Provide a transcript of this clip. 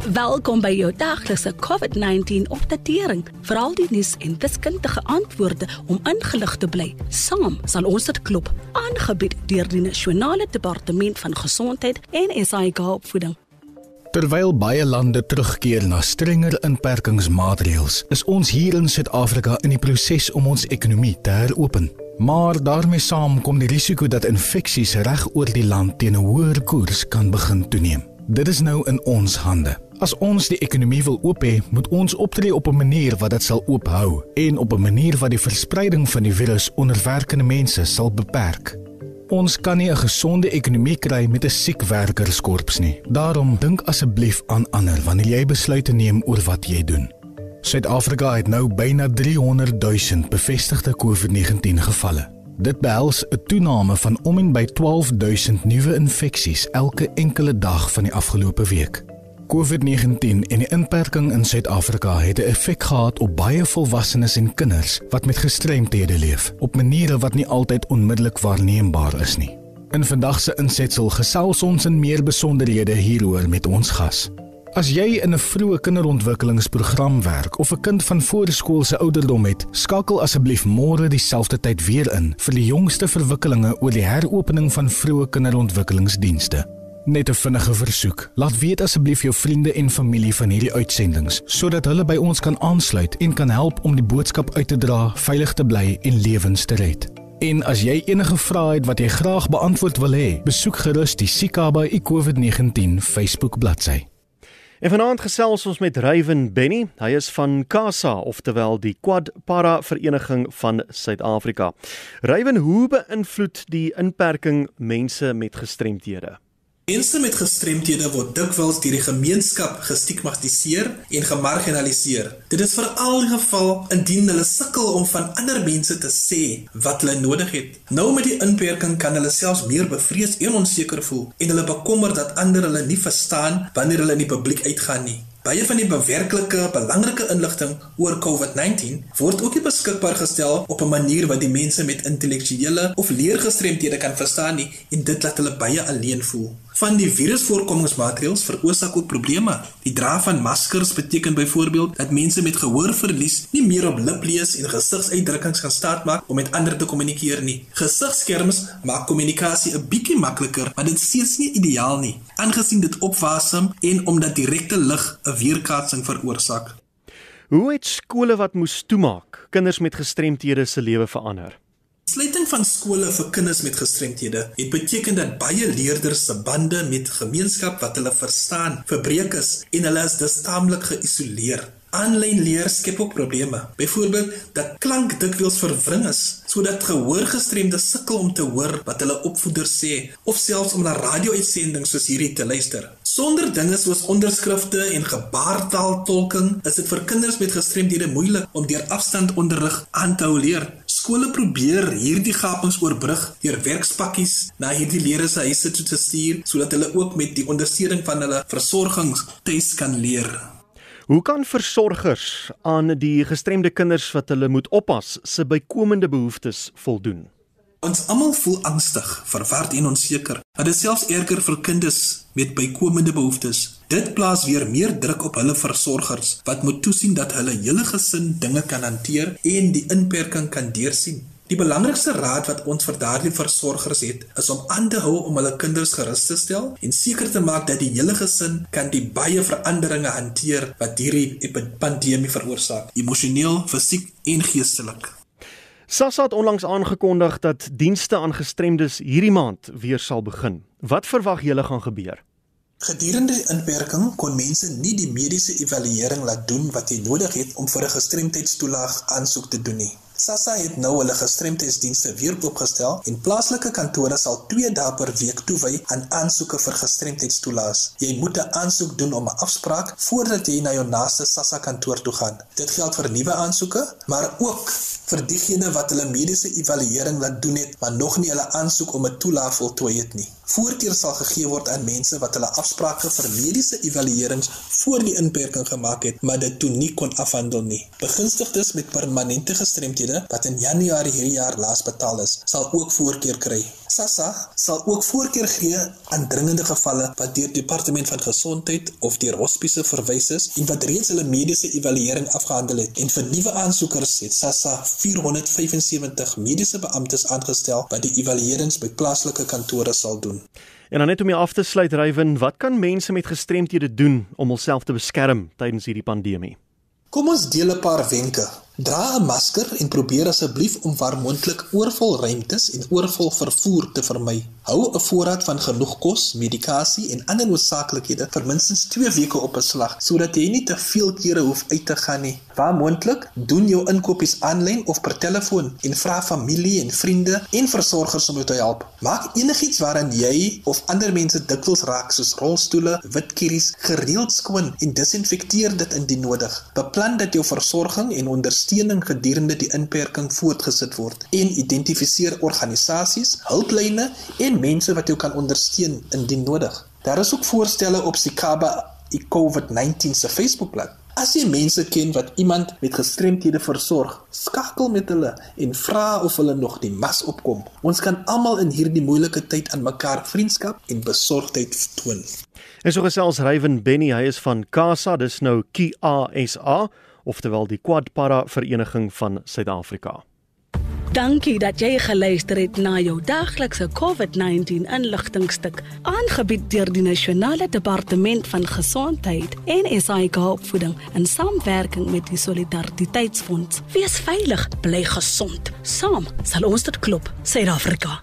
Welkom by jou daglikse COVID-19 opdatering. Veral die nuus en wiskundige antwoorde om ingelig te bly. Saam sal ons dit klop, aangebied deur die Nasionale Departement van Gesondheid en SAIG opvoeding. Terwyl baie lande terugkeer na strenger inperkingsmaatreëls, is ons hier in Suid-Afrika in die proses om ons ekonomie te heropen. Maar daarmee saam kom die risiko dat infeksies reg oor die land teen 'n hoër koers kan begin toeneem. Dit is nou in ons hande. As ons die ekonomie wil oop hê, moet ons optree op 'n manier wat dit sal oophou en op 'n manier wat die verspreiding van die virus onder werkende mense sal beperk. Ons kan nie 'n gesonde ekonomie kry met 'n siek werkerskorps nie. Daarom dink asseblief aan ander wanneer jy besluite neem oor wat jy doen. Suid-Afrika het nou byna 300 000 bevestigde COVID-19 gevalle. Dit behels 'n toename van om en by 12000 nuwe infeksies elke enkele dag van die afgelope week. COVID-19 en die inperking in Suid-Afrika het 'n effek gehad op baie volwassenes en kinders wat met gestremthede leef, op maniere wat nie altyd onmiddellik waarneembaar is nie. In vandag se insetsel gesels ons in meer besonderhede hieroor met ons gas. As jy in 'n vroeë kinderontwikkelingsprogram werk of 'n kind van voorskoolse ouderdom het, skakel asseblief môre dieselfde tyd weer in vir die jongste verwikkelinge oor die heropening van vroeë kinderontwikkelingsdienste. Net 'n vinnige versoek. Laat weet asseblief jou vriende en familie van hierdie uitsendings sodat hulle by ons kan aansluit en kan help om die boodskap uit te dra, veilig te bly en lewens te red. En as jy enige vrae het wat jy graag beantwoord wil hê, besoek gerus die Sikaba iCOVID-19 Facebook bladsy. En vanaand gesels ons met Ryan Benny. Hy is van CASA, oftewel die Quad Para Vereniging van Suid-Afrika. Ryan, hoe beïnvloed die inperking mense met gestremthede? Mense met gestremthede word dikwels deur die gemeenskap gestigmatiseer en gemarginaliseer. Dit is veral die geval indien hulle sukkel om van ander mense te sê wat hulle nodig het. Nou met die inperking kan hulle selfs meer bevrees en onseker voel en hulle bekommer dat ander hulle nie verstaan wanneer hulle in die publiek uitgaan nie. Baie van die bewerklike belangrike inligting oor COVID-19 word ook nie beskikbaar gestel op 'n manier wat die mense met intellektuele of leergestremthede kan verstaan nie en dit laat hulle baie alleen voel. Van die virusvoorkomingsmaatreëls veroorsaak ook probleme. Die dra van maskers beteken byvoorbeeld dat mense met gehoorverlies nie meer op liplees en gesigsuitdrukkings gaan staat maak om met ander te kommunikeer nie. Gesigskerms maak kommunikasie 'n bietjie makliker, maar dit is steeds nie ideaal nie, aangesien dit opwasem en omdat direkte lig 'n weerkaatsing veroorsaak. Hoe het skole wat moes toemaak, kinders met gestremthede se lewe verander? Sluiting van skole vir kinders met gestremthede het beteken dat baie leerders se bande met gemeenskap wat hulle verstaan verbreek is en hulle is dus taamlik geïsoleer. Aanlyn leer skep ook probleme. Byvoorbeeld dat klank dikwels verwring is sodat gehoorgestremdes sukkel om te hoor wat hulle opvoeders sê of selfs om na radio-uitsendings soos hierdie te luister. Sonder dinge soos onderskrifte en gebaartaaltolking is dit vir kinders met gestremdhede moeilik om deur afstandonderrig aan te hou leer. Skole probeer hierdie gapings oorbrug deur werkspakkies na hierdie leerders se huise toe te stuur sodat hulle ook met die ondersteuning van hulle versorgingstests kan leer. Hoe kan versorgers aan die gestremde kinders wat hulle moet oppas se bykomende behoeftes voldoen? Ons almal voel angstig, verward en onseker. Dit is selfs erger vir kinders met bykomende behoeftes. Dit plaas weer meer druk op hulle versorgers wat moet toesien dat hulle hele gesin dinge kan hanteer en die inperking kan deursien. Die belangrikste raad wat ons vir daardie versorgers het, is om aan te hou om hulle kinders gerus te stel en seker te maak dat die hele gesin kan die baie veranderinge hanteer wat hierdie pandemie veroorsaak, emosioneel, fisiek en geestelik. SASSA het onlangs aangekondig dat dienste aan gestremdes hierdie maand weer sal begin. Wat verwag julle gaan gebeur? Gedurende die inperking kon mense nie die mediese evaluering laat doen wat hulle nodig het om vir 'n gestremdheidstoelaag aansoek te doen nie. SASSA het nou hulle gestremdheidsdienste weer oopgestel en plaaslike kantore sal 2 dae per week toewy aan aansoeke vir gestremdheidstoelaas. Jy moet 'n aansoek doen om 'n afspraak voordat jy na jou naaste SASSA kantoor toe gaan. Dit geld vir nuwe aansoeke, maar ook vir diegene wat hulle mediese evaluering laat doen het, maar nog nie hulle aansoek om 'n toelaag voltooi het nie. Voorkeur sal gegee word aan mense wat hulle afsprake vir mediese evaluerings voor die inperking gemaak het, maar dit toe nie kon afhandel nie. Begunstigdes met permanente gestremthede geleenthede wat in Januarie hierdie jaar laas betaal is, sal ook voorkeur kry. SASSA sal ook voorkeur gee aan dringende gevalle wat deur Departement van Gesondheid of deur hospise verwys is en wat reeds hulle mediese evaluering afgehandel het. En vir nuwe aansoekers het SASSA 475 mediese beamptes aangestel wat die evaluerings by plaaslike kantore sal doen. En dan net om jy af te sluit Rywen, wat kan mense met gestremthede doen om hulself te beskerm tydens hierdie pandemie? Kom ons deel 'n paar wenke. Dra 'n masker en probeer asseblief om waar moontlik oorvol ruimtes en oorvol vervoer te vermy. Hou 'n voorraad van genoeg kos, medikasie en ander noodsaaklikhede vir minstens 2 weke op beslag sodat jy nie te veel kere hoef uit te gaan nie. Waar moontlik, doen jou inkopies aanlyn of per telefoon en vra familie en vriende en versorgers om jou te help. Maak enigiets waaraan jy of ander mense dikwels raak soos rolstoele, witkieries gereeld skoon en disinfekteer dit indien nodig. Beplan dat jou versorging en ondersteuning ondersteuning gedurende die inperking voortgesit word en identifiseer organisasies, hulplyne en mense wat jou kan ondersteun indien nodig. Daar is ook voorstelle op Sikaba COVID-19 se Facebookblad. As jy mense ken wat iemand met gestremthede versorg, skakel met hulle en vra of hulle nog die mas opkom. Ons kan almal in hierdie moeilike tyd aan mekaar vriendskap en besorgdheid toon. En so gesels Rywen Benny, hy is van Casa, dis nou KASA oftewel die Quad Para Vereniging van Suid-Afrika. Dankie dat jy geluister het na jou daglikse COVID-19 inligtingstuk aangebied deur die Nasionale Departement van Gesondheid en SAIK opvoeding in samewerking met die Solidariteitsfonds. Wees veilig, bly gesond. Saam sal ons dit klop, Suid-Afrika.